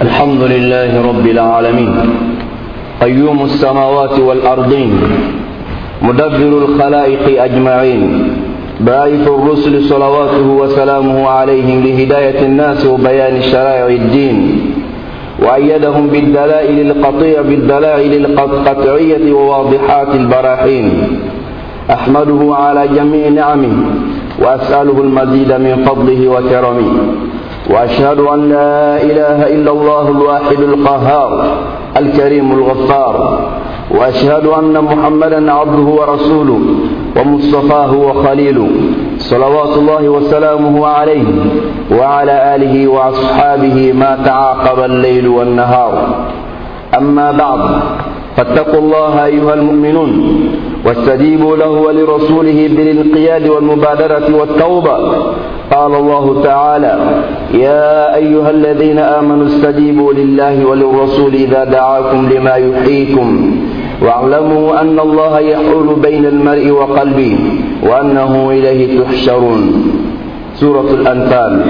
الحمد لله رب العالمين. قيوم السماوات والأرضين. مدبر الخلائق أجمعين. باعث الرسل صلواته وسلامه عليهم لهداية الناس وبيان شرائع الدين. وأيدهم بالدلائل القطيع بالدلائل القطعية وواضحات البراحين أحمده على جميع نعمه وأسأله المزيد من فضله وكرمه. وأشهد أن لا إله إلا الله الواحد القهار الكريم الغفار وأشهد أن محمدا عبده ورسوله ومصطفاه وخليله صلوات الله وسلامه عليه وعلى آله وأصحابه ما تعاقب الليل والنهار. أما بعد فاتقوا الله أيها المؤمنون واستجيبوا له ولرسوله بالانقياد والمبادرة والتوبة. قال الله تعالى يا أيها الذين آمنوا استجيبوا لله وللرسول إذا دعاكم لما يحييكم واعلموا أن الله يحول بين المرء وقلبه وأنه إليه تحشرون. سورة الأنفال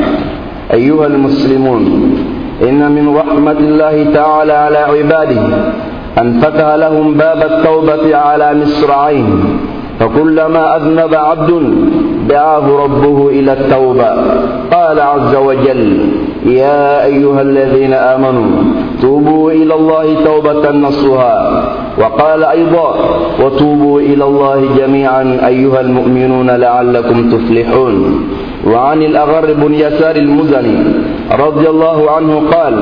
أيها المسلمون إن من رحمة الله تعالى على عباده أن فتح لهم باب التوبة على مصراعين فكلما أذنب عبد دعاه ربه إلى التوبة. قال عز وجل يا أيها الذين آمنوا توبوا إلى الله توبة نصها وقال أيضا وتوبوا إلى الله جميعا أيها المؤمنون لعلكم تفلحون. وعن الأغر بن يسار المزني رضي الله عنه قال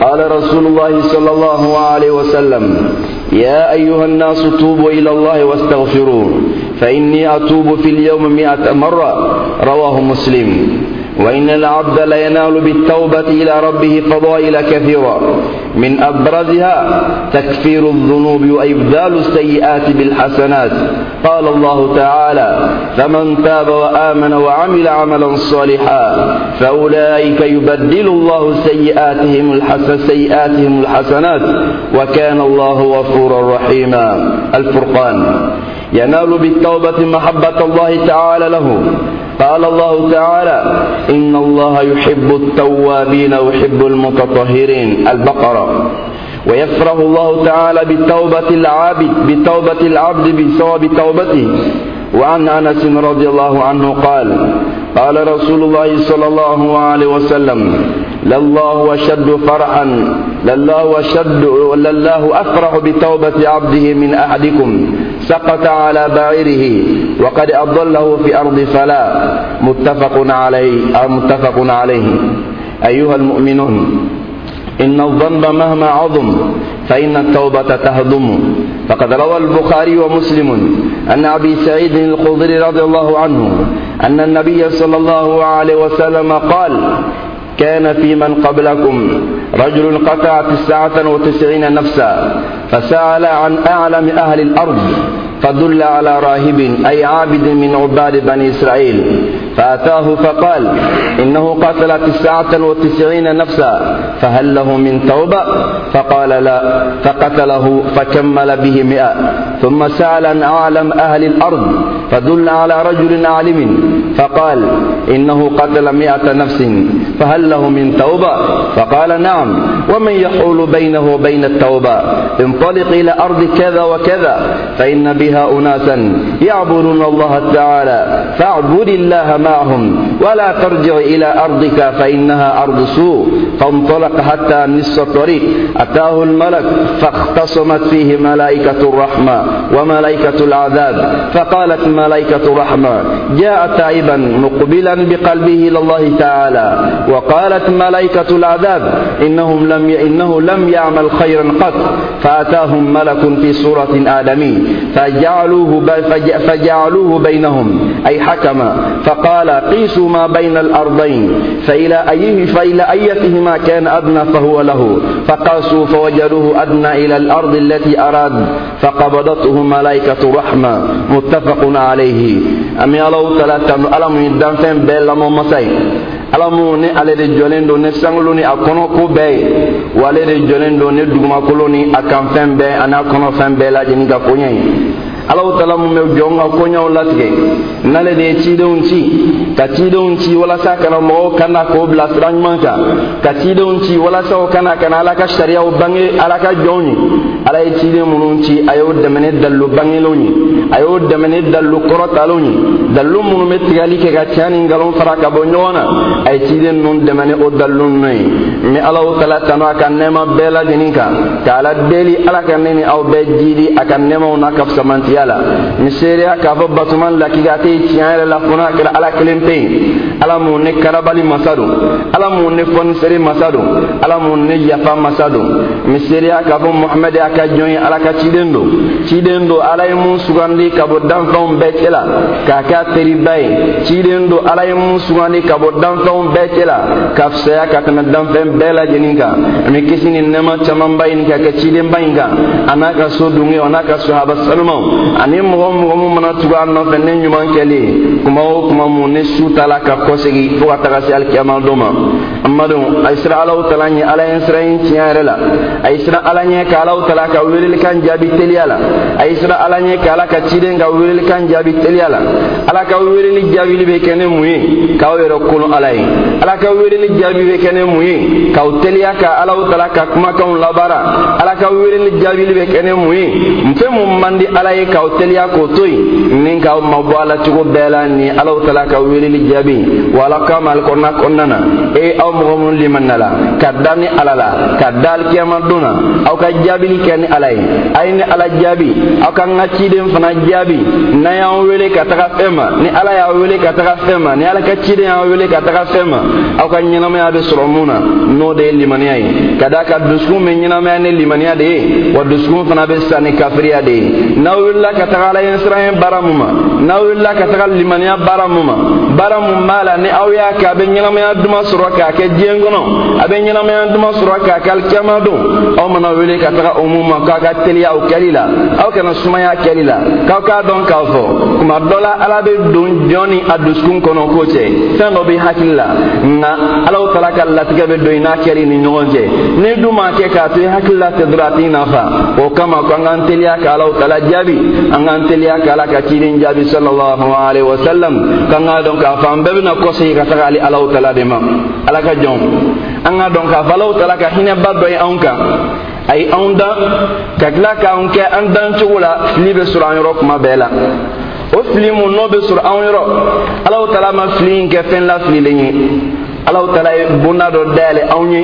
قال رسول الله صلى الله عليه وسلم يا أيها الناس توبوا إلى الله واستغفروه فإني أتوب في اليوم مئة مرة. رواه مسلم. وإن العبد لينال بالتوبة إلى ربه فضائل كثيرة. من أبرزها تكفير الذنوب وإبدال السيئات بالحسنات. قال الله تعالى فمن تاب وآمن وعمل عملا صالحا فأولئك يبدل الله سيئاتهم سيئاتهم الحسنات وكان الله غفورا رحيما. الفرقان. ينال بالتوبة محبة الله تعالى له. قال الله تعالى إن الله يحب التوابين ويحب المتطهرين. البقرة. ويفرح الله تعالى بالتوبة العابد بتوبة العبد بثواب توبته. وعن أنس رضي الله عنه قال قال رسول الله صلى الله عليه وسلم لله أشد فرحا لله أشد لله أفرح بتوبة عبده من أحدكم سقط على بعيره وقد أضله في أرض فلا متفق عليه أو متفق عليه. أيها المؤمنون إن الذنب مهما عظم فإن التوبة تهضم. فقد روى البخاري ومسلم أن أبي سعيد الخضري رضي الله عنه أن النبي صلى الله عليه وسلم قال كان في من قبلكم رجل قطع تسعة وتسعين نفسا فسأل عن أعلم أهل الأرض فدل على راهب أي عابد من عباد بني إسرائيل. فأتاه فقال إنه قتل تسعة وتسعين نفسا فهل له من توبة؟ فقال لا فقتله فكمل به مئة. ثم سأل عن أعلم أهل الأرض فدل على رجل عالم فقال إنه قتل مئة نفس فهل له من توبة؟ فقال نعم ومن يحول بينه وبين التوبة؟ انطلق إلى أرض كذا وكذا فإن بها أناسا. يعبدون الله تعالى فاعبد الله معهم ولا ترجع إلى أرضك فإنها أرض سوء. فانطلق حتى نصف الطريق أتاه الملك فاختصمت فيه ملائكة الرحمة وملائكة العذاب. فقالت ملائكة الرحمة جاء تائبا مقبلا بقلبه إلى الله تعالى. وقالت ملائكة العذاب إنهم لم إنه لم يعمل خيرا قط. فأتاهم ملك في صورة آدمي فجعلوه فجعلوه بينهم أي حكما فقال قيسوا ما بين الأرضين فإلى أيه فإلى أيتهما كان أدنى فهو له. فقاسوا فوجدوه أدنى إلى الأرض التي أراد فقبضته ملائكة رحمة متفق عليه. أمي الله ثلاثة ألم يدان فين بين لما مساي؟ alamu ni ale de jɔlen don ni sankolo ni a kɔnɔko bɛɛ ye wa ale de jɔlen don ni dugumakolo ni a kanfɛn bɛɛ ani a kɔnɔfɛn bɛɛ lajɛlen ka koɲɛ ye alaw tala mu me jonga ko nyaw latige nale de cidenw ci ka cidenw ci walasa kana mɔgɔw kana k'o bila sira ɲuman kan ka cidenw ci walasa o kana kana ala ka sariyaw bange ala ka jɔnw ye ala ye ciden minnu ci a y'o dɛmɛ ni dalilu bangelenw ye a y'o dɛmɛ ni dalilu kɔrɔtalenw ye dalilu minnu bɛ tigali kɛ ka tiɲɛ ni nkalon fara ka bɔ ɲɔgɔn na a ye ciden ninnu dɛmɛ ni o dalilu ninnu ye n bɛ alaw tala tanu a ka nɛɛma bɛɛ lajɛlen kan k'a la deli ala ka ne ni aw bɛɛ jidi a ka nɛɛmaw n'a ka fisamantiya la n seereya k'a fɔ batuma lakika tɛ tiɲɛ yɛrɛ la fo n'a kɛra ala kelen pe yen ala mun ne karabali masa don ala mun ne fɔnisere masa don ala mun ne yafa masa don n seereya k'a fɔ muhamɛdi a ka jɔn ye ala ka ciden don ciden don ala ye mun sugandi ka bɔ danfɛnw bɛɛ cɛ la k'a kɛ a teriba ye ciden don ala ye mun sugandi ka bɔ danfɛnw bɛɛ cɛ la ka fisaya ka tɛmɛ danfɛn bɛɛ lajɛlen kan bɛ kisi ni nɛɛma camanba ɲini ka kɛ cidenba in kan a n'a ka so dunke a n'a ka sahaba sanumaw ani mɔgɔ mɔgɔ min mana tugu a nɔfɛ ne ɲuman kɛlen kuma o kuma mun ne su ta la ka kɔsegi fo ka taga se alikiyama ma a ye sira alaw tala ɲɛ ala ye sira in tiɲɛ yɛrɛ la a ye sira ala ɲɛ ka alaw tala ka welelikan jaabi teliya la a ye sira ala ɲɛ ka ala ka ciden ka welelikan jaabi teliya la ala ka weleli jaabili bɛ kɛ ne mun ye k'aw yɛrɛ kolon ala ye ala ka weleli jaabi bɛ kɛ ne mun ye k'aw teliya ka alaw tala ka kumakanw labara. Ala ka weleli jaabili bɛ kɛ ne mun ye fɛn mun man di ala ye k'aw teliya k'o to yen ni k'aw mabɔ ala cogo bɛɛ la ni alaw tala ka weleli jaabi wa ala ka mali kɔnɔna kɔnɔna na e aw mɔgɔ minnu limanna la ka da ni ala la ka da alikiyama don na aw ka jaabili kɛ ni ala ye a ye ni ala jaabi aw ka n ka ciden fana jaabi n'an y'an wele ka taga fɛn ma ni ala y'aw wele ka taga fɛn ma ni ala ka ciden y'aw wele ka taga fɛn ma aw ka ɲɛnamaya bɛ sɔrɔ mun na n'o de ye limaniya ye. Ka da ka dusukun bɛ ɲɛnamaya ni limaniya de ye wa dusukun fana bɛ sa ni kafiriya de ye. N'aw wulila ka taga ala baara mun ma n'aw wulila ka taga limaniya baara mun ma baara mun b'a la ni aw y'a kɛ a bɛ ɲɛnamaya duman sɔrɔ k'a kɛ diɲɛ kɔnɔ a bɛ ɲɛnamaya duman sɔrɔ k'a kɛ alikiyama don aw mana wele ka taga o mun ma k'aw ka teliya o kɛli la aw kana sumaya kɛli la k'aw k'a dɔn k'a fɔ kuma dɔ la ala bɛ don jɔn ni a dusukun kɔnɔ k'o cɛ fɛn dɔ bɛ hakili la nka alaw taara ka latigɛ bɛ don i n'a kɛli ni ɲɔgɔn cɛ ni dun m'a kɛ k'a to i hakili la tɛ dɔrɔn a t'i nafa o kama ko an k'an teliya ka alaw taala jaabi an k'an teliya ka ala ka ciden jaabi sallallahu alaihi wa sallam k'an k'a dɔn k'a fɔ an bɛɛ bɛna kɔsegi ka taga ali alaw taala de ma ala ka jɔn an k'a dɔn k'a fɔ alaw taala ka hinɛba dɔ ye anw kan a ye anw dan ka tila k'an kɛ an dan cogo la fili bɛ sɔrɔ an yɔrɔ kuma bɛɛ la o fili mun n'o bɛ sɔrɔ anw yɔrɔ alaw taala ma fili in kɛ fɛn lafililen ye alaw taala ye bonda dɔ dayɛlɛ anw ye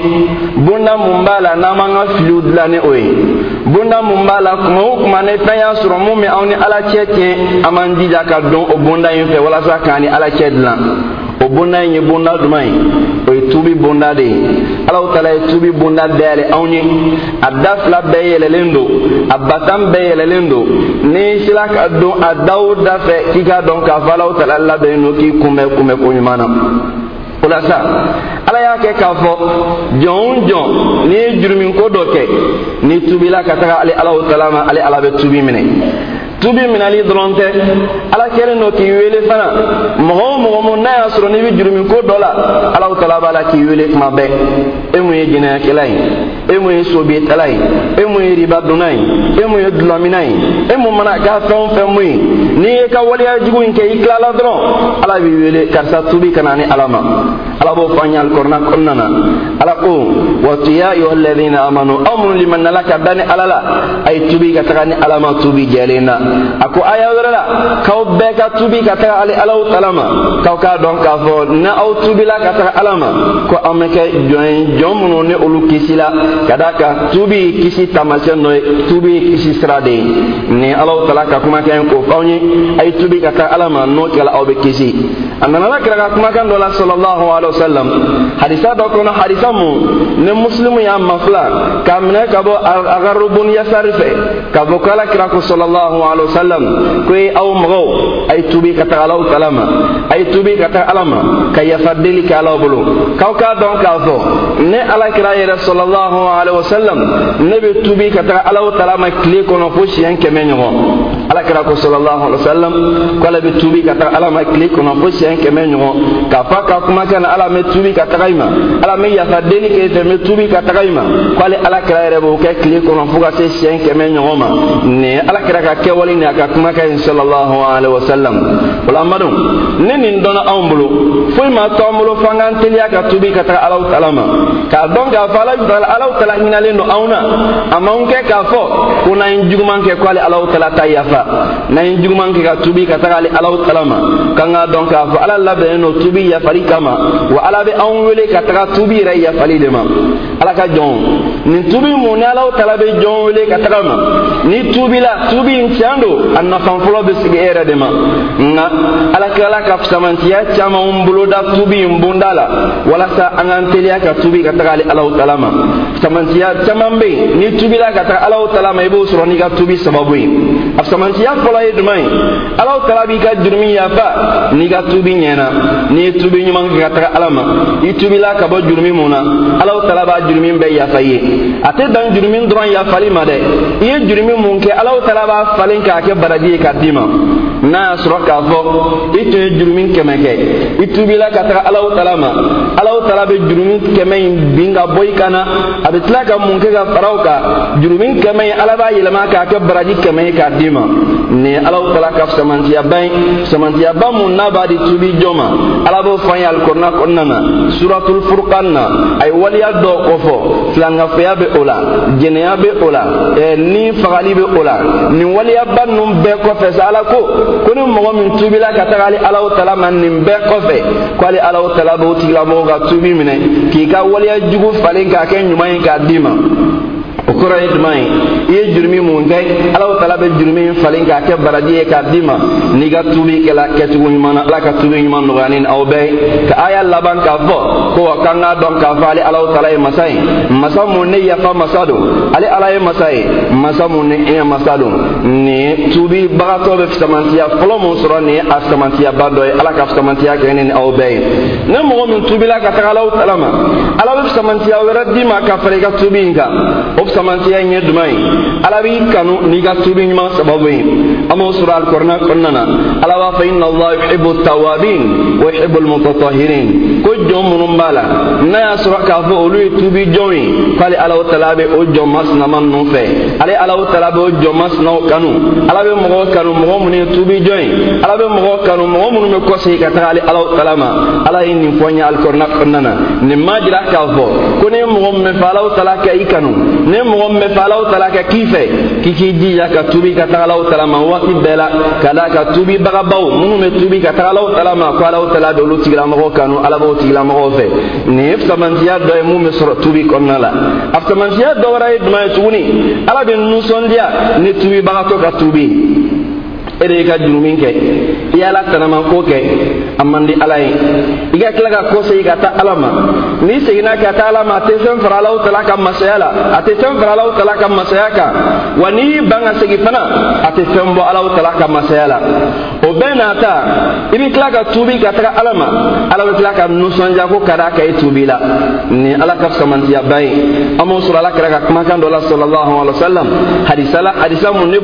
bonda mun b'a la n'an b'an ka filiw dilan ni o ye bonda mun b'a la kuma o kuma ni fɛn y'a sɔrɔ mun bɛ anw ni ala cɛ tiɲɛ an b'an jija ka dɔn o bonda in fɛ walasa k'an ni ala cɛ dilan. O bonda in ye bonda duman ye. O ye tubi bonda de ye. Alaw taala ye tubi bonda dayɛlɛ anw ye. A da fila bɛɛ yɛlɛlen don a batan bɛɛ yɛlɛlen don n'i sera ka don a da o da fɛ k'i k'a dɔn k'a fɔ alaw taala labɛnnen don k'i kunbɛn kunbɛn ko ɲuman na o la sa ala y'a kɛ k'a fɔ jɔn o jɔn n'i ye juruminko dɔ kɛ n'i tubila ka taga ale alaw taala ma ale ala bɛ tubi minɛ tubi minɛli dɔrɔn tɛ. Ala kɛlen don k'i wele fana. Mɔgɔ o mɔgɔ mun n'a y'a sɔrɔ n'i bɛ juruminko dɔ la alaw taala b'a la k'i wele kuma bɛɛ. E mun ye jɛnɛyakɛla ye e mun ye sobiyetala ye e mun ye ribadonna ye e mun ye dulɔmina ye e mun mana k'a fɛn o fɛn mun ye. N'i ye ka waleya jugu in kɛ i tilala dɔrɔn ala b'i wele karisa tubi ka na ni ala ma. Ala b'o fɔ an ye alikɔrɔna kɔnɔna na. Ala ko wato ya ayuha alladhina amanu aw minnu limaniya ka da ni ala la. A ye tubi ka taga ni ala ma tubi jɛlen na a ko aya wɛrɛ la k'aw ka tubi ka taga ale alaw tala ma k'aw k'a dɔn k'a fɔ ni aw tubila ka taga ala ma ko an bɛ kɛ jɔn ye jɔn minnu ni olu kisi la ka da kan tubi kisi dɔ ye tubi kisi sira de ye ni alaw tala ka kumakan k'o f'aw ye tubi ka taga ala n'o kɛra aw bɛ kisi. A kira ka kumakan dɔ la sallallahu alaihi wa sallam hadisa dɔ kɔnɔ hadisa mun ni muslimu y'a mafila k'a minɛ ka bɔ agarubun yasari fɛ ka bɔ ko ala kira ko sallallahu alaihi عليه وسلم كي أو مغو أي تبي كتا على الكلام أي تبي كتا على ما كي يفضل كي على بلو كاو كادون كافو نه على كراي رسول الله عليه وسلم نبي تبي كتا على الكلام كلي كنا فوش ين كمن ala kira ko sallallahu alaihi wa sallam ko ale bɛ tubi ka taga ala ma tile kɔnɔ fo siɲɛ kɛmɛ ɲɔgɔn k'a fɔ a ka kumakan na ala mɛ tubi ka taga i ma ala mɛ yafa deli k'e fɛ mɛ tubi ka taga i ma ko ale alakira yɛrɛ b'o kɛ tile kɔnɔ fo ka se siyɛn kɛmɛ ɲɔgɔn ma nin alakira ka kɛwale ni a ka kuma kɛ sallallahu alaihi wa sallam o la amadu ni nin dɔnna anw bolo foyi ma to bolo fo an k'an teliya ka tubi ka taga alahu taala ma k'a dɔn k'a fɔ alahu taala hinɛlen don anw na a m'anw kɛ k'a fɔ ko n'an ye juguman kɛ ko ale alahu taala ta yafa n'an ye juguman kɛ ka tubi ka taga ale alahu taala ma k'an k'a dɔn k'a fɔ ala labɛnnen don tubi yafali kama wa ala bɛ anw wele ka taga tubi yɛrɛ yafali de ma ala ka jɔn nin tubi mun ni alahu taala bɛ jɔn wele ka taga ma ni tubila tubi in tiɲɛ don a nafan fɔlɔ bɛ sigi e yɛrɛ de ma nka ala kilala ka samantiya caman boloda tubi in bonda la walasa an k'an teliya ka tubi ka taga ale alahu taala ma samantiya caman bɛ yen ni tubila ka taga alahu taala ma i b'o sɔrɔ n'i ka tubi sababu ye a samantiya fɔlɔ ye jumɛn ye alahu taala b'i ka jurumi yafa n'i ka tubi ɲɛna n'i ye tubi ɲuman kɛ ka taga ala ma i tubila ka bɔ jurumi mun na alahu taala b'a jurumi bɛɛ yafa ye a tɛ dan jurumi dɔrɔn yafali ma dɛ i ye jurumi mun kɛ alahu taala b'a falen k'a kɛ baraji ye k'a d'i ma n'a y'a sɔrɔ k'a fɔ i tun ye jurumi kɛmɛ kɛ. I tubila ka taga alahu taala ma. Alahu taala bɛ jurumi kɛmɛ in bin ka bɔ i kan na. A bɛ tila ka mun kɛ ka fara o kan. Jurumi kɛmɛ in ala b'a yɛlɛma k'a kɛ baraji kɛmɛ ye k'a d'i ma. Nin ye alahu taala ka samantiyaba ye. Samantiyaba mun n'a b'a di tubi jɔn ma. Ala b'o fɔ an ye alikɔrɔna kɔnɔna na. Suratul furqan na. A ye waleya dɔw kofɔ. Filankafoya bɛ o la. Jɛnɛya bɛ o la. Ɛɛ ni fagali bɛ o la. Nin waliyaba ninnu bɛɛ kɔfɛ sa ala ko ko ni mɔgɔ min tubila ka taga ale alahu taala ma nin bɛɛ kɔfɛ ko ale alahu taala b'o tigilamɔgɔ ka tubi minɛ k'i ka waleya jugu falen k'a kɛ ɲuman ye k'a d'i ma kɔrɔ ye jumɛn ye i ye jurumi mun kɛ alahu taala bɛ jurumi in falen k'a kɛ baraji ye k'a d'i ma n'i ka tubi kɛla kɛcogo ɲuman na ala ka ɲuman aw bɛɛ ye ka aya laban k'a fɔ ko wa k'an k'a dɔn k'a fɔ ale taala ye masa ye masa mun ne yafa masa don ale ala ye masa ye masa mun ne ye masa don nin ye tubi bagatɔ bɛ samantiya fɔlɔ mun sɔrɔ nin ye a samantiyaba dɔ ye ala ka samantiya kɛ ne ni aw bɛɛ ye ne mɔgɔ min tubila ka taga alahu taala ma. Ala bɛ samantiya wɛrɛ d'i ma ka fara i ka in kan o samantiya in ye duman ye ala b'i kanu n'i ka tubi ɲuman sababu ye an b'o sɔrɔ alikɔrɔna kɔnɔna na ala b'a fɔ inna allah yuhibbu tawabin wa yuhibbu almutatahirin ko jɔn minnu b'a la n'a y'a sɔrɔ k'a fɔ olu ye tubi jɔn ye k'ale ala taala bɛ o jɔn masinama ninnu fɛ ale ala taala bɛ o jɔn masinaw kanu ala bɛ mɔgɔw kanu mɔgɔ minnu ye tubi jɔn ye ala bɛ mɔgɔw kanu mɔgɔ minnu bɛ kɔsegin ka taga ale ala taala ma ala ye nin fɔ n ye alikɔrɔna kɔnɔna na nin ma jira k'a fɔ ko ne ye mɔgɔ min fɛ ala taala kɛ i kanu ne mɔgɔ min bɛ fɛ alahu taala ka k'i fɛ k'i k'i jija ka tubi ka taga alahu taala ma waati bɛɛ la ka da ka tubibagabaw minnu bɛ tubi ka taga alahu taala ma ko alahu taala bɛ olu tigilamɔgɔw kanu ala b'o tigilamɔgɔw fɛ nin ye samantiya dɔ ye mun bɛ sɔrɔ tubi kɔnɔna la a samantiya dɔ wɛrɛ ye jumɛn ye tuguni ala bɛ nisɔndiya ni tubibagatɔ ka tubi e de y'i ka jurumi kɛ i y'ala tanamanko kɛ a man di ala ye ka tila ka ko segin ka taa n'i seginna ka taa ala ma a fara ka masaya la. A fɛn fara alahu tala ka masaya kan wa n'i y'i ban ka segin fana a tala ka masaya la. O bɛɛ ta i bɛ ka tuubi ka taga ala ala ka nisɔndiya ko ka la. Ni ala ka samantiyaba ye an b'o sɔrɔ ala kɛra ka kumakan dɔ la sallallahu alaihi wa hadisa mun ni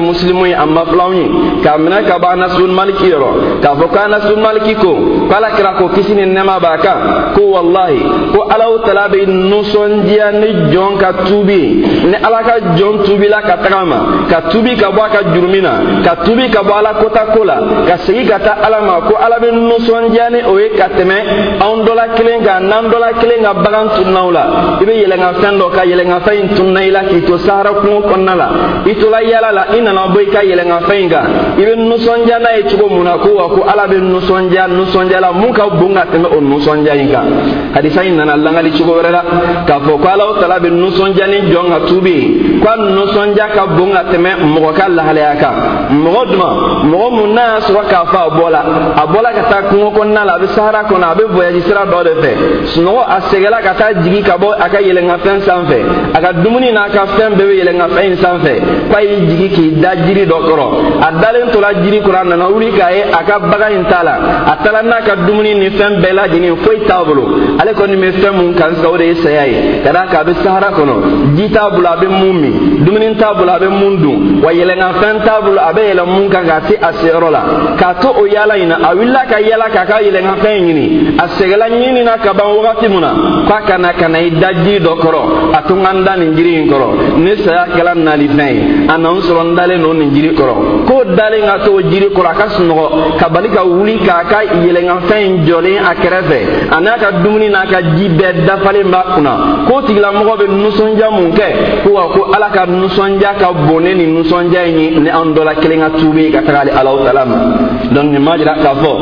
muslimu ye a ma k'a minɛ ka bɔ anasun maliki yɔrɔ k'a fɔ ko maliki ko ko ala kira ko kisi ni nɛma b'a kan ko walahi ko alahu tala bɛ nisɔndiya ni jɔn ka tuubi ni ala ka jɔn tuubila ka taga ma ka tuubi ka bɔ a ka jurumi na ka tuubi ka bɔ ala kota ko la ka segin ka taa ala ma ko ala bɛ nisɔndiya ni o ye ka tɛmɛ anw dɔ la kelen kan n'an dɔ la kelen ka bagan tunnaw la i bɛ yɛlɛnka fɛn dɔ ka yɛlɛnka fɛn in tunna i la k'i to sahara kungo kɔnɔna la i tola yala la i nana bɔ i ka yɛlɛnka fɛn in kan i bɛ nisɔndiya n'a ye cogo mun na ko wa ko ala bɛ nisɔndiya nisɔndiya la mun ka bon tɛmɛ o nisɔndiya in kan hadisa in nana langali cogo wɛrɛ la k'a fɔ ko ala tala bɛ nisɔndiya ni jɔn ka tubi. Ye ko a nisɔndiya ka bon ka tɛmɛ mɔgɔ ka lahalaya kan mɔgɔ duma mɔgɔ mun n'a y'a sɔrɔ k'a fɔ a bɔla a bɔla ka taa kungo kɔnɔna la a bɛ sahara kɔnɔ a bɛ voyage sira dɔ de fɛ sunɔgɔ a sɛgɛla ka taa jigi ka bɔ a ka yɛlɛnkafɛn sanfɛ a ka dumuni n'a ka fɛn bɛɛ bɛ yɛlɛnkafɛn in sanfɛ k'a y'i jigi k'i da jiri dɔ kɔrɔ a dalen tola jiri kɔrɔ a nana wuli k'a ye a ka bagan in t'a la a taara n'a ka dumuni ni fɛn bɛɛ lajɛlen foyi t'a bolo. Ale kɔni bɛ fɛn mun kan sisan o de ye saya ye. Ka d'a kan a bɛ sahara kɔnɔ. Ji t'a bolo a bɛ mun min? Dumuni t'a bolo a bɛ mun dun? Wa yɛlɛnkanfɛn t'a bolo a bɛ yɛlɛn mun kan k'a se a seyɔrɔ la? K'a to o yaala in na a wulila ka yaala k'a ka yɛlɛnkanfɛn in ɲini. A sɛgɛla ɲini na ka ban wagati min na k'a ka na ka na i da jiri dɔ kɔrɔ. A to n ka n da nin jiri in kɔrɔ. Ne saya kɛla nalifɛn ye a na n sɔrɔ n dalen don nin jiri kɔrɔ. K'o dalen ka to o jiri kɔrɔ a ka sunɔgɔ. Ka bali ka wuli k'a ka yɛlɛnkanfɛn in jɔlen a kɛrɛfɛ a n'a ka dumuni n'a ka ji bɛɛ dafalen b'a kunna k'o tigilamɔgɔ bɛ nusɔndiya mun kɛ ko ko ala ka nusɔndiya ka bon ne nin nusɔndiya in ye ne an dɔ la kelen ka tuubi ka taga ale alahu taala ma donc nin k'a fɔ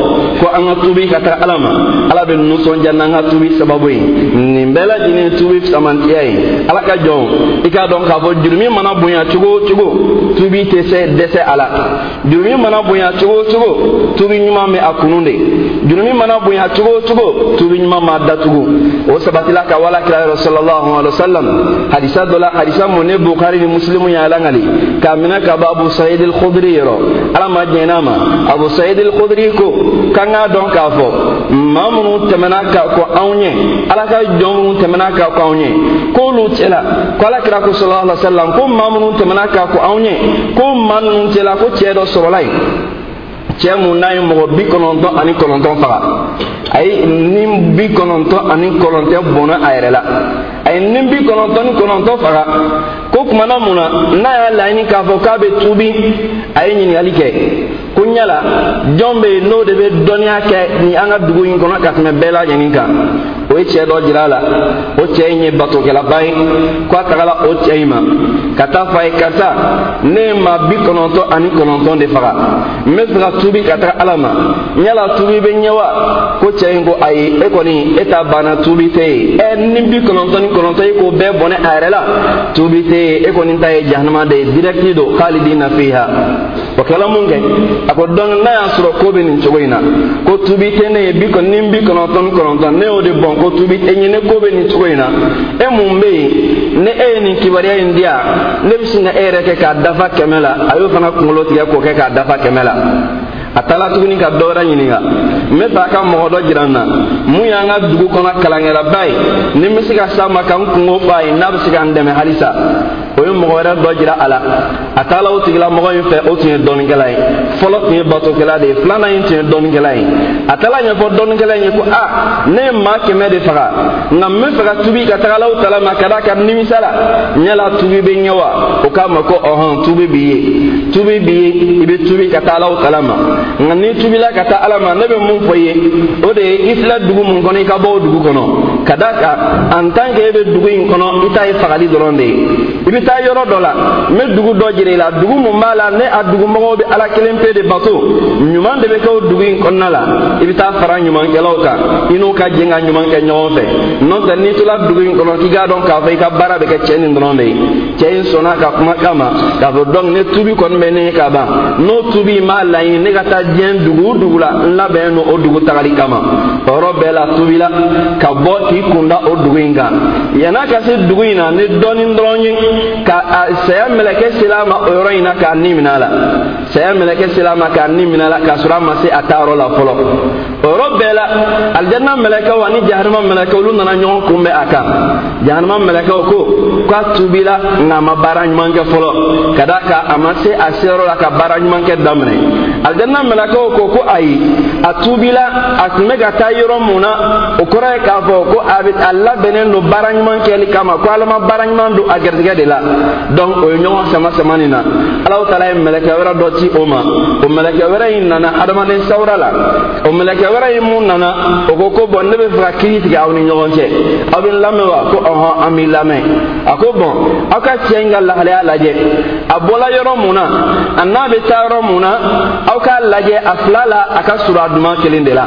ko an ka ka taga ala ma. Ala bɛ nusɔndiya n'an ka tuubi sababu ye nin bɛɛ lajɛlen tuubi samantiya ye ala ka jɔn i k'a dɔn k'a mana bonya cogo o cogo tuubi tɛ se dɛsɛ a la mana bonya cogo o cogo tuubi ɲuman bɛ a kunu de jurumi mana bonya cogo o cogo tuubi ɲuman m'a datugu o sabatila ka wala kira yɔrɔ sallallahu alaihi wa sallam hadisa dɔ la hadisa mun ne bukari ni muslimu y'a langali k'a minɛ ka bɔ abu sayid al-khudri yɔrɔ ala ma jɛn n'a ma abu sayid al-khudri ko k'an k'a dɔn k'a fɔ maa minnu tɛmɛna ka kɔ anw ɲɛ ala ka jɔn minnu tɛmɛna ka kɔ anw ɲɛ k'olu cɛla ko ala kira ko sallallahu alaihi wa sallam ko maa minnu tɛmɛna ka kɔ anw ɲɛ ko maa ninnu cɛla ko cɛ dɔ sɔrɔla yen cɛ mun n'a ye mɔgɔ bi kɔnɔntɔn ani kɔnɔntɔn faga. A ye ni bi kɔnɔntɔn ani kɔnɔntɔn bɔnna a yɛrɛ la. A ye ni bi kɔnɔntɔn ni kɔnɔntɔn faga ko kumana mun na n'a y'a laɲini k'a fɔ k'a bɛ tuubi a ye ɲininkali kɛ ko ɲala jɔn bɛ yen n'o de bɛ dɔnniya kɛ ni an ka dugu in kɔnɔ ka tɛmɛ bɛɛ lajɛlen kan o ye cɛ dɔ jira a la o cɛ in ye batokɛlaba ye ko a o cɛ in ma ka taa fɔ ye karisa ne ye maa bi kɔnɔntɔn ani kɔnɔntɔn de faga n bɛ fɛ ka tuubi ka taga ala ma yala tuubi bɛ ɲɛ wa ko cɛ in ko ayi e kɔni e ta banna tuubi tɛ ye ɛ ni bi kɔnɔntɔn ni kɔnɔntɔn e k'o bɛɛ bɔnɛ a yɛrɛ la tuubi tɛ ye e kɔni ta ye jahanama de ye dirɛti don khalidina fiha. O kɛla mun kɛ a ko donc n'a y'a sɔrɔ ko bɛ nin cogo in na ko tuubi tɛ ne ye bi ni bi kɔnɔntɔn ni ne y'o de bɔn ko tuubi e ɲini ko bɛ nin cogo in na e mun bɛ yen ne e ye nin kibaruya in di ne bɛ sin ka e yɛrɛ kɛ k'a dafa kɛmɛ la a y'o fana kunkolo tigɛ k'o kɛ k'a dafa kɛmɛ la a taala tuguni ka dɔ wɛrɛ ɲininka n bɛ fɛ a ka mɔgɔ dɔ jira n na mun y'an ka dugu kɔnɔ kalankɛlaba ye ni n bɛ se ka s'a ma ka n kungo ye n'a bɛ se ka n dɛmɛ halisa ye mɔgɔ wɛrɛ dɔ jira a la a taala o tigilamɔgɔ in fɛ o tun ye dɔnnikɛla ye fɔlɔ tun ye batokɛla de ye filanan in tun ye dɔnnikɛla ye a taala ɲɛfɔ dɔnnikɛla in ye ko a ne ye maa kɛmɛ de faga nka n bɛ fɛ ka tubi ka taga alahu taala ma ka d'a kan nimisa la ɲɛla tubi bɛ ɲɛ wa o k'a ma ko ɔhɔn tubi b'i ye tubi b'i ye i bɛ tubi ka taa alahu taala ma nka n'i tubila ka taa ala ma ne bɛ mun fɔ i ye o de ye i filɛ dugu mun kɔnɔ i ka bɔ o dugu kɔnɔ ka d'a kan en tant que e bɛ dugu in kɔnɔ i ta ye fagali dɔrɔn de ye i bɛ taa yɔrɔ dɔ la n bɛ dugu dɔ jira i la dugu mun b'a la ne a dugumɔgɔw bɛ ala kelen pe de bato. Ɲuman de bɛ kɛ o dugu in kɔnɔna la i bɛ taa fara ɲumankɛlaw kan i n'u ka jɛ ka ɲuman kɛ ɲɔgɔn fɛ. N'o tɛ n'i tola dugu in kɔnɔ k'i k'a dɔn k'a fɔ i ka baara bɛ kɛ cɛ nin dɔrɔn de ye. Cɛ in sɔnna ka kuma kama k'a fɔ donc ne tubi kɔni bɛ ne ka ban. N'o tubi m'a laɲini ne ka taa diɲɛ dugu o dugu la n labɛn no o dugu tagali kama. O yɔrɔ bɛɛ la tubila ka bɔ k'i kunda o dugu in kan. Yan'a ka se dugu in na ni dɔɔni dɔrɔn ye ka saya mɛlɛkɛ sela ma o yɔrɔ in na k'a ni minɛ a la saya mɛlɛkɛ sela ma k'a ni minɛ a la k'a sɔrɔ a ma se a taa yɔrɔ la fɔlɔ o yɔrɔ bɛɛ la alijanna mɛlɛkɛw ani jahanama mɛlɛkɛw olu nana ɲɔgɔn kunbɛn a kan jahanama mɛlɛkɛw ko k'a tubila nka a ma baara ɲuman kɛ fɔlɔ ka d'a kan a ma se a seyɔrɔ la ka baara ɲuman kɛ daminɛ alijanna mɛlɛkɛw ko ko ayi a tubila a tun bɛ ka taa yɔrɔ mun na o kɔrɔ ye k'a fɔ ko a bɛ a labɛnnen don baara ɲuman kɛli kama ko ala ma baara ɲuman don a garijɛgɛ de la donc o ye ɲɔgɔn sama sama nin na alahu taala ye mɛlɛkɛ wɛrɛ dɔ ci o ma o mɛlɛkɛ wɛrɛ in nana adamaden sawura la o mɛlɛkɛ wɛrɛ in mun nana o ko ko bɔn ne bɛ fɛ ka kiiri tigɛ aw ni ɲɔgɔn cɛ aw bɛ n lamɛn wa ko ɔhɔn an b'i lamɛn a ko bɔn aw ka cɛ in ka lahalaya lajɛ a bɔla yɔrɔ mun na a n'a bɛ taa yɔrɔ mun na aw k'a lajɛ a fila la a ka surun a duman kelen de la.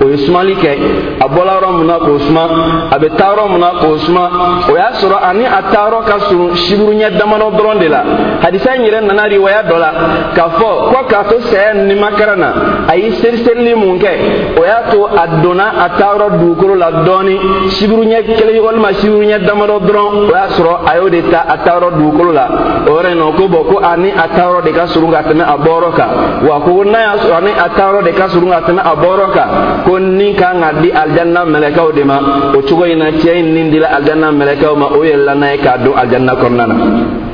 O ye sumali kɛ a bɔla yɔrɔ min na k'o suma a bɛ taa yɔrɔ min na k'o suma o y'a sɔrɔ ani a taa yɔrɔ ka surun siburu ɲɛ damadɔ dɔrɔn de la. Hadisa in yɛrɛ nana riwaya dɔ la k'a fɔ ko k'a to saya nimakara na a y'i seri-serili mun kɛ o y'a to a donna a taayɔrɔ dugukolo la dɔɔni sibiri ɲɛ kelen walima sibiri ɲɛ damadɔ dɔrɔn o y'a sɔrɔ a y'o de ta a dugukolo la. O yɔrɔ in ko bɔn ko a de ka surun ka tɛmɛ a kan wa ko n'a y'a sɔrɔ a ni a de ka surun ka tɛmɛ a bɔyɔrɔ kan ko ni kan ka di alijanna mɛlɛkɛw de ma o cogo in na cɛ in nin dila alijanna mɛlɛkɛw ma o yɛlɛla n'a ye k'a don alijanna kɔnɔna hermana.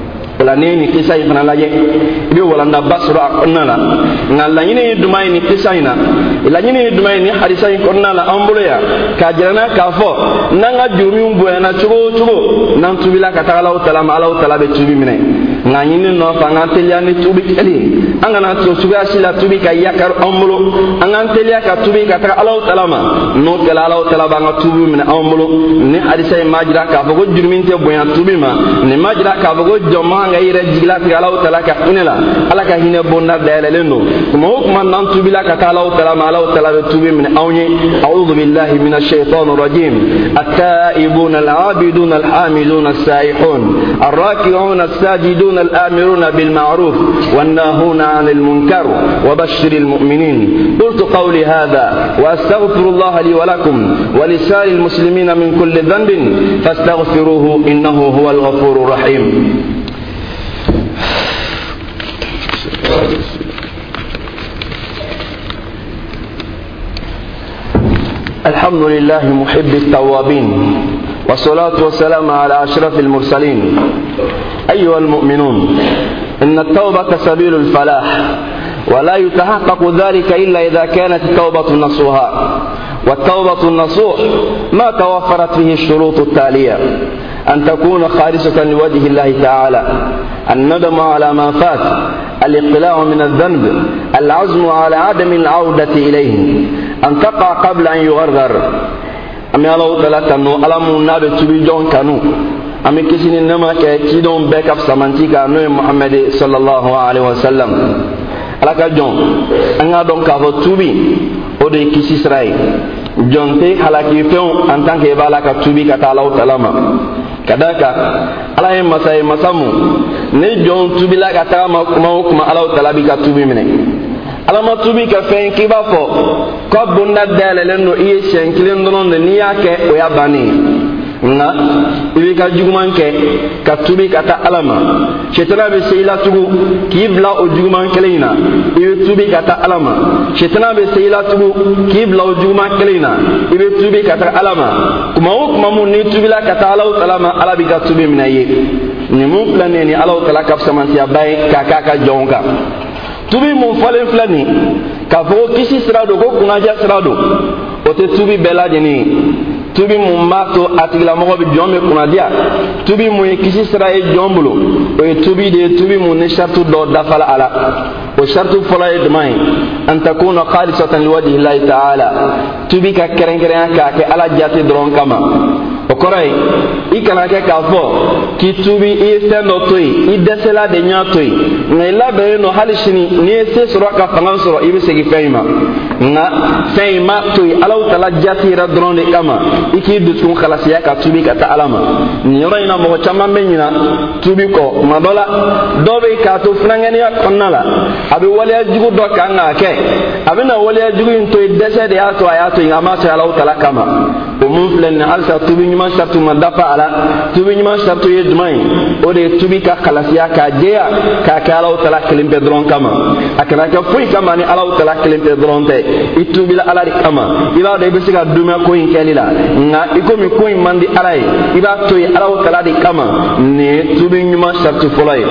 Wala ne ni kisa in fana lajɛ i bɛ walandaba sɔrɔ a kɔnɔna la nka laɲini ye duman ye ni kisa in na laɲini ye duman ye ni hadisa in kɔnɔna la an k'a jira k'a fɔ n'an ka jurumiw bonyana cogo o cogo n'an tubila ka taga alaw tala ma alaw tala bɛ tubi minɛ nka ɲini nɔfɛ an k'an teliya ni tubi kɛli an kana to cogoya si la tubi ka yakari an bolo an k'an teliya ka tubi ka taga alaw ma. N'o kɛla alaw tala b'an ka tubi minɛ an bolo ni hadisa in m'a k'a fɔ ko jurumi tɛ bonya tubi ma. Nin m'a jira k'a fɔ ko jɔnma kan ka i yɛrɛ jigilatigɛ alaw tala ka hinɛ la. Ala ka hinɛ bonda dayɛlɛlen don tuma o tuma n'an tubila ka taa alaw tala ma alaw tala bɛ tubi minɛ anw ye أعوذ بالله من الشيطان الرجيم التائبون العابدون الحامدون السائحون الراكعون الساجدون الآمرون بالمعروف والناهون عن المنكر وبشر المؤمنين قلت قولي هذا وأستغفر الله لي ولكم ولسائر المسلمين من كل ذنب فاستغفروه إنه هو الغفور الرحيم الحمد لله محب التوابين والصلاة والسلام على أشرف المرسلين أيها المؤمنون إن التوبة سبيل الفلاح. ولا يتحقق ذلك إلا إذا كانت التوبة نصوحا والتوبة النصوح ما توفرت فيه الشروط التالية. أن تكون خالصة لوجه الله تعالى. الندم على ما فات. الإقلاع من الذنب. العزم على عدم العودة إليه. أن تقع قبل أن يغرغر أمي الله تعالى تنو ألم نابي تبي جون كانو أمي كسيني نما كيدون بيك سمانتيكا نوي محمد صلى الله عليه وسلم. Ala ka jɔn an k'a dɔn k'a fɔ tubi o de ye kisi sira ye jɔn tɛ halaki fɛnw en tant que i b'a la ka tubi ka taa alaw tala ma ka da kan ala ye masa ye masa mun ni jɔn tubila ka taga ma kuma o kuma alaw tala bi ka tubi minɛ ala ma tubi ka fɛn k'i b'a fɔ ko bonda dayɛlɛlen don i ye siɲɛ kelen dɔrɔn de n'i y'a kɛ o y'a bannen nka i b'i ka juguman kɛ ka tubi ka taa ala ma sitana bɛ se i la tugun k'i bila o juguman kelen in na i bɛ tubi ka taa ala ma sitana bɛ se i la tugun k'i bila o juguman kelen in na i bɛ tubi ka taa ala ma kuma o kuma mun n'i tubila ka taa alaw tala ma ala b'i ka tubi minɛ i ye nin mun filɛ nin ye ni alaw tala ka fisamantiyaba ye k'a k'a ka jɔnw kan tubi mun fɔlen filɛ nin k'a fɔ ko kisi sira don ko kunnadiya sira don o tɛ tubi bɛɛ lajɛlen ye tubi mun b'a to a tigilamɔgɔ bɛ jɔn bɛ kunnadiya tubi mun ye kisi sira ye jɔn bolo o ye tubi de ye tubi mun ni sariti dɔw dafala a la o sariti fɔlɔ ye jumɛn ye an takuna khalisatan liwajhi llahi ta'ala tubi ka kɛrɛnkɛrɛnya k'a kɛ ala jate dɔrɔn kama o kɔrɔ ye i kana kɛ k'a fɔ k'i tubi i ye fɛn dɔ to yen i dɛsɛla de y'a to yen nka i labɛnnen don hali sini n'i ye se sɔrɔ ka fanga sɔrɔ i bɛ segin fɛn in ma nka fɛn in ma to yen alaw tala jati yɛrɛ dɔrɔn de kama i k'i dusukun kalasiya ka tubi ka taa ala ma nin yɔrɔ in na mɔgɔ caman bɛ ɲina tubi kɔ tuma dɔ la dɔw bɛ k'a to funankɛniya kɔnɔna la a bɛ waleya jugu dɔ kan k'a kɛ a bɛ na waleya jugu in to yen dɛsɛ de y'a to a y'a to yen ɲuman sariti ma dafa a la tubi ɲuman sariti ye jumɛn ye o de ye tubi ka kalasiya k'a jɛya k'a kɛ alaw tala kelen pe dɔrɔn kama. A kana kɛ foyi kama ni alaw tala kelen pe dɔrɔn tɛ. I tubila ala de kama. I b'a dɔn i bɛ se ka dumɛ ko in kɛli la. Nka i komi ko in man di ala ye. I b'a to yen alaw tala de kama nin ye tubi ɲuman sariti fɔlɔ ye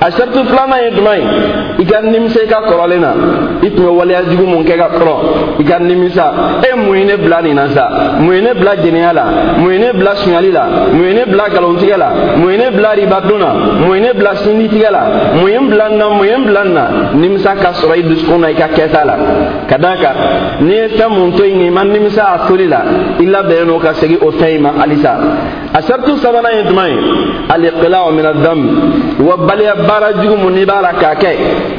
a sariti filanan ye jumɛn ye i ka nimisa i ka kɔrɔlen na i tun bɛ waleya jugu mun kɛ ka kɔrɔ i ka nimisa e mun ye ne bila nin na sa mun ye ne bila jɛnɛya la mun ye ne bila sunyali la mun ye ne bila nkalontigɛ la mun ye ne bila ribadon na mun ye ne bila sinditigɛ la mun ye n bila n na mun ye n bila n na nimisa ka sɔrɔ i dusukun na i ka kɛta la ka da kan ni ye fɛn mun to yen nka i ma nimisa a toli la i labɛnnen no ka segi o fɛn in ma halisa a sartu sabanan ye jumɛn ye aliqila'u min adam wa baliya baara jugu mun n'i b'a la k'a kɛ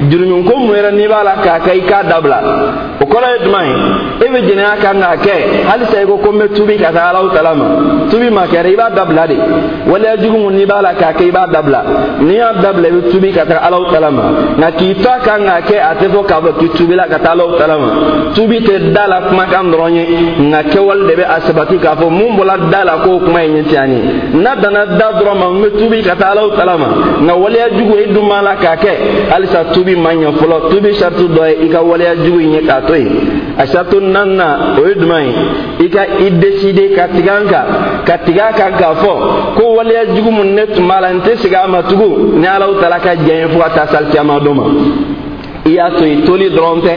juruminko mun yɛrɛ n'i b'a la k'a kɛ i k'a dabila o kɔrɔ ye jumɛn ye e bɛ jɛnɛya kan k'a kɛ halisa i ko ko n bɛ tubi ka taa alaw tala ma tubi ma kɛra i b'a dabila de waleya jugu mun n'i b'a la k'a kɛ i b'a dabila n'i y'a dabila i bɛ tubi ka taa alaw tala ma nka k'i to a kan k'a kɛ a tɛ fɔ k'a fɔ k'i tubila ka taa alaw tala ma tubi tɛ da la kumakan dɔrɔn ye nka kɛwale de bɛ a sabati k'a fɔ mun bɔra da la k'o kuma ye tiɲɛ ye n'a danna da dɔrɔn ma n bɛ tubi ka taa alaw tala ma nka waleya jugu e dun b'a la k'a kɛ. Halisa tubi ma ɲɛ fɔlɔ. Tubi sariti dɔ ye i ka waleya jugu in ye k'a to yen. A sariti naaninan o ye jumɛn ye. I ka i deside ka tigɛ an kan. Ka tigɛ a kan k'a fɔ ko waleya jugu mun ne tun b'a la n tɛ segin a ma tugun. Ni alaw tala ka diɲɛ ye fo ka taa salikiyama dɔ ma i y'a to yen toli dɔrɔn tɛ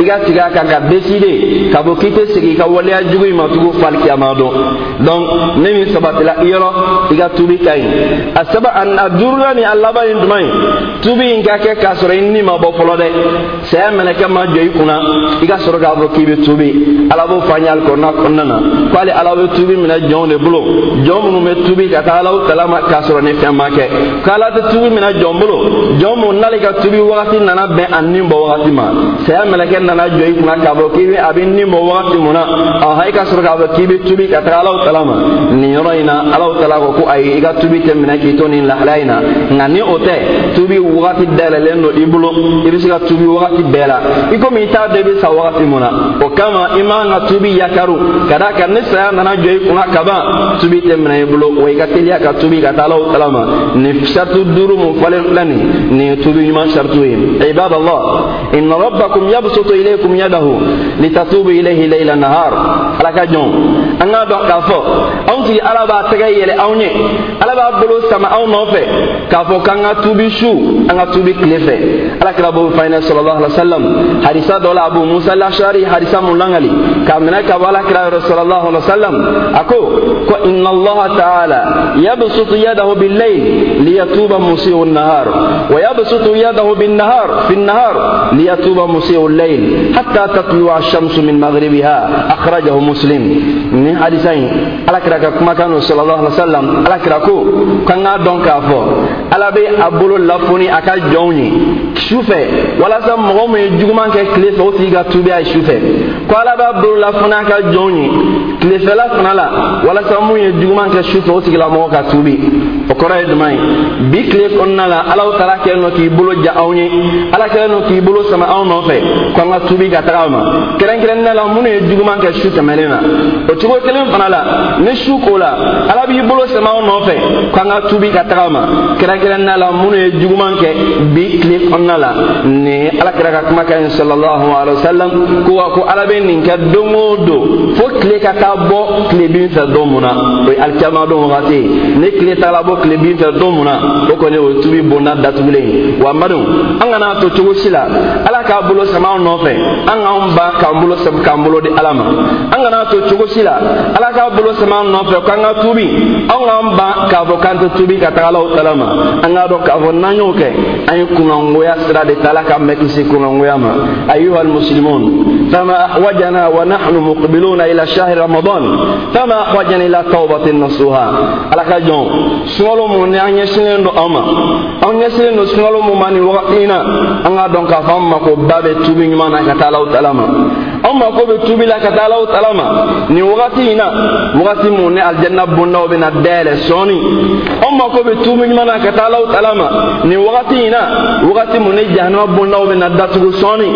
i ka tigɛ a kan ka deside ka bɔ k'i tɛ segin i ka waleya jugu in ma tugun fali kiyama dɔn donc ne min sabatila i yɔrɔ i ka tubi ka ɲi a saba a duurunan ni a laban ye jumɛn ye tubi in ka kɛ k'a sɔrɔ i ni ma bɔ fɔlɔ dɛ saya mɛlɛkɛ ma jɔ i kunna i ka sɔrɔ k'a fɔ k'i bɛ tubi. Ala b'o fɔ an ye alikɔrɔna kɔnɔna na. Ko hali ala bɛ tubi minɛ jɔnw de bolo jɔn minnu bɛ tubi ka taa alaw kalama k'a sɔrɔ ni fɛn ma kɛ ko ala tɛ tubi minɛ jɔn bolo jɔn minnu n'ale ka tubi wagati nana bɛn a nin bɔ wagati ma. Saya mɛlɛkɛ nana jɔ i kunna k'a fɔ k'i bɛ a bɛ nin bɔ wagati ka sɔrɔ k'a fɔ k'i tubi ka taga alaw tala ma. Nin yɔrɔ in na tala ko ko ayi i tubi tɛ minɛ k'i to nin lahalaya in na ni o tɛ tubi wagati dayɛlɛlen don i bolo i bɛ tubi wagati bɛɛ la i komi i t'a dɔn i sa wagati mun o kama i man ka tubi yakaru. Ka d'a kan ni saya nana jɔ i kunna kaban tubi tɛ minɛ i bolo wa i ka teliya ka tubi ka taa alaw tala ma. Nin sariti duuru mun fɔlen filɛ nin nin ye tubi ɲuman saritiw ye ibadallah إن ربكم يبسط إليكم يده لتتوبوا إليه ليل النهار على كجون أنا دون كافو. أنت على با تغيي يلي أوني على با بلو سما. أو نوفي. كافو كان توبي شو. أنا توبي كليفة. على كرابو فاينة صلى الله عليه وسلم. حديثة دولا أبو موسى الأشعري. حديثة مولانغالي كأمنا كوالا كرا رسول الله عليه وسلم. أكو. إن الله تعالى يبسط يده بالليل ليتوب مسيء النهار. ويبسط يده بالنهار. في النهار ليتوب مسيء الليل حتى تطلع الشمس من مغربها. أخرجه مسلم. من حديثين. على كراك كما كانوا صلى الله عليه وسلم. على كراكو. كان دون كافو. على بي أبولو لفوني أكا جوني. شوفه. ولا سم مغوم يجومان كليف وتيغا توبي أي شوفه. قال أبولو لفوني أكا جوني. كليف لا فنالا ولا سم يجومان كشوفه وتيغا موكا توبي okoro ye duman ye bi tile kɔnɔna la alaw taara kɛ nɔ k'i bolo ja aw ye ala kɛlen nɔ k'i bolo sama aw nɔfɛ ko an ka tubi ka taga ma kɛrɛnkɛrɛnnen la minnu ye juguman kɛ su tɛmɛnen na o cogo kelen fana la ni su ko la ala b'i bolo sama aw nɔfɛ ko an ka tubi ka taga ma kɛrɛnkɛrɛnnen la minnu ye juguman kɛ bi tile kɔnɔna la nin ala kɛra ka kuma kɛ sallallahu alaihi wa sallam ko wa ko ala bɛ nin kɛ don o don fo tile ka taa bɔ tile bin fɛ don mun na. O ye alikiyama don wagati ye ni tile taara bɔ tile bin fɛ don mun na. O kɔni o ye tubi bonda datugulen ye wa madu an kana to cogo si la ala k'a bolo sama an nɔfɛ an k'an ban k'an bolo k'an bolo di ala ma an kana to cogo si la ala k'a bolo sama an nɔfɛ k'an ka tubi. An k'an ban k'a fɔ k'an tɛ tubi ka taga alaw tala ma an k'a dɔn k'a fɔ n'an y'o kɛ an ye kunkangoya sira de ta ala k'an bɛɛ kisi kunkangoya ma. Ayuha almuslimun. Fama ahwajana wa nahnu muqbiluna ila shahri ramadan fama ahwajana ila tawbatin nasuha. Ala ka jɔn sunkalo mun ni an ɲɛsinnen don an ma an ɲɛsinnen don sunkalo mun ma nin wagati in na an k'a dɔn mako ba tubi ɲuman na ka taa an mako bɛ tubi la ka taa alaw tala ma nin wagati in na wagati mun ni aljanna bondaw bɛ na dayɛlɛ sɔɔni an mako bɛ tubi ɲuman na ka taa alaw tala ma nin wagati in na wagati mun ni jahanama bondaw bɛ na datugu sɔɔni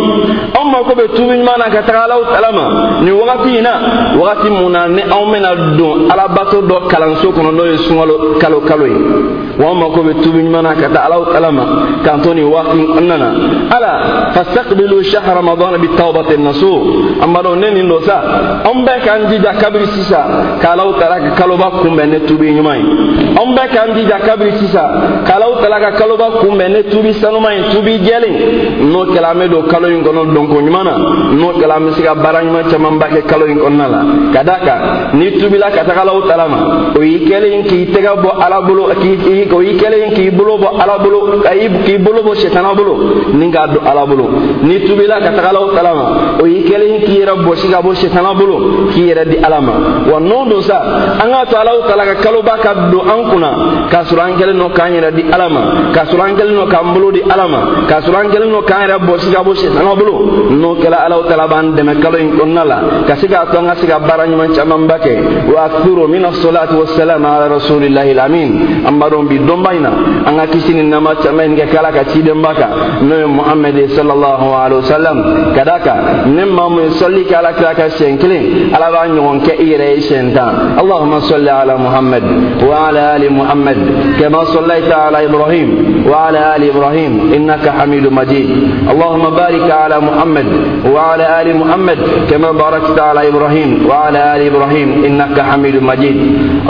an mako bɛ tubi ɲuman na ka taa alaw tala ma nin wagati in na wagati mun na ni anw bɛna don alabato dɔ kalanso kɔnɔ n'o ye sunkalo kalo kalo ye wa an mako bɛ tubi ɲuman na ka taa alaw tala ma k'an to nin waati kɔnɔna na ala fastaqbilu shahra ramadan bitawbatin nasuh amado ne nin do sa. On be kan jija kabiri sisa. Kalaw tala ka kaloba kunbɛn ne tubi ɲuman ye on be kan jija kabiri sisa. Kalaw tala ka kaloba kunbɛn ne tubi sanuma ye tubi jɛlen n'o kɛla an be don kalo in kɔnɔ donko ɲuman na n'o kɛla an be se ka baara ɲuman camanba kɛ kalo in kɔnɔna la ka da kan ni tubila ka taga alaw tala ma o y'i kɛlen k'i tɛgɛ bɔ ala bolo o y'i kɛlen k'i bolo bɔ ala bolo k'i bolo bɔ sitana bolo ni k'a don ala bolo ni tubila ka taga alaw tala ma o y'i kɛlen k'i yɛrɛ bɔsi ka bɔ sitana bolo k'i yɛrɛ di ala ma wa n'o don sa. An k'a to alaw tala ka kaloba ka don an kunna k'a sɔrɔ an kɛlen don k'an yɛrɛ di ala ma k'a sɔrɔ an kɛlen don k'an bolo di ala ma k'a sɔrɔ an kɛlen don k'an yɛrɛ bɔsi ka bɔ sitana bolo n'o kɛla alaw tala b'an dɛmɛ kalo in kɔnɔna la ka se k'a to an ka se ka baara ɲuman camanba kɛ wa akthuru min as-salati was-salam ala rasulillahi al-amin. An b'a dɔn bi dɔnba in na. An ka kisi ni nama caman in kɛ kala ka cidenba kan n'o ye muhammed sallallahu alaihi wasallam. Ka da kan ne maa mun sɔli kɛ ala kira ka siɲɛ kelen ala b'a ɲɔgɔn kɛ i yɛrɛ ye siɲɛ tan allahumma salli ala muhammad wa ala ali muhammad kama sallaita ala ibrahim wa ala ali ibrahim innaka hamidu majid allahumma barik ala muhammad wa ala ali muhammad kama barakta ala ibrahim wa ala ali ibrahim innaka حميد مجيد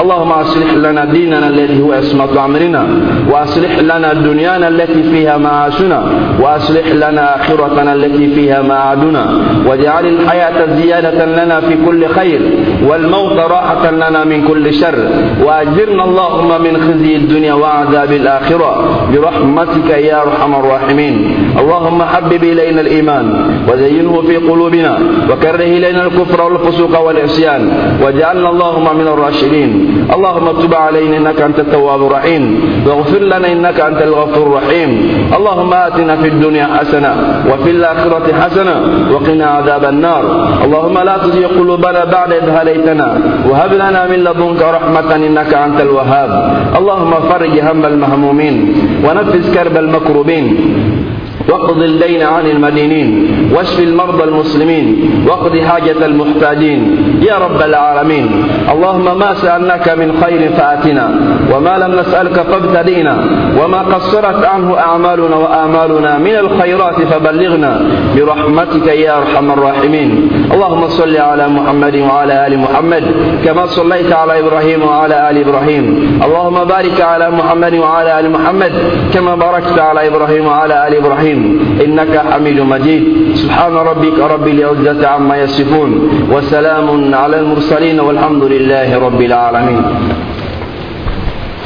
اللهم اصلح لنا ديننا الذي هو عصمة امرنا واصلح لنا دنيانا التي فيها معاشنا واصلح لنا اخرتنا التي فيها معادنا واجعل الحياة زيادة لنا في كل خير والموت راحة لنا من كل شر وأجرنا اللهم من خزي الدنيا وعذاب الآخرة برحمتك يا أرحم الراحمين. اللهم حبب إلينا الإيمان وزينه في قلوبنا وكره إلينا الكفر والفسوق والعصيان واجعلنا اللهم من الراشدين. اللهم تب علينا إنك أنت التواب الرحيم. واغفر لنا إنك أنت الغفور الرحيم. اللهم آتنا في الدنيا حسنة وفي الآخرة حسنة وقنا عذاب النار. اللهم لا تزغ قلوبنا بعد إذ هديتنا وهب لنا من لدنك رحمة إنك أنت الوهاب. اللهم فرج هم المهمومين ونفس كرب المكروبين. واقض الدين عن المدينين واشف المرضى المسلمين واقض حاجة المحتاجين. يا رب العالمين اللهم ما سألناك من خير فآتنا وما لم نسألك فابتدينا وما قصرت عنه أعمالنا وآمالنا من الخيرات فبلغنا. برحمتك يا أرحم الراحمين. اللهم صل على محمد وعلى آل محمد كما صليت على إبراهيم وعلى آل إبراهيم. اللهم بارك على محمد وعلى آل محمد كما باركت على إبراهيم وعلى آل إبراهيم. إنك حميد مجيد. سبحان ربك رب العزة عما يصفون. وسلام على المرسلين والحمد لله رب العالمين.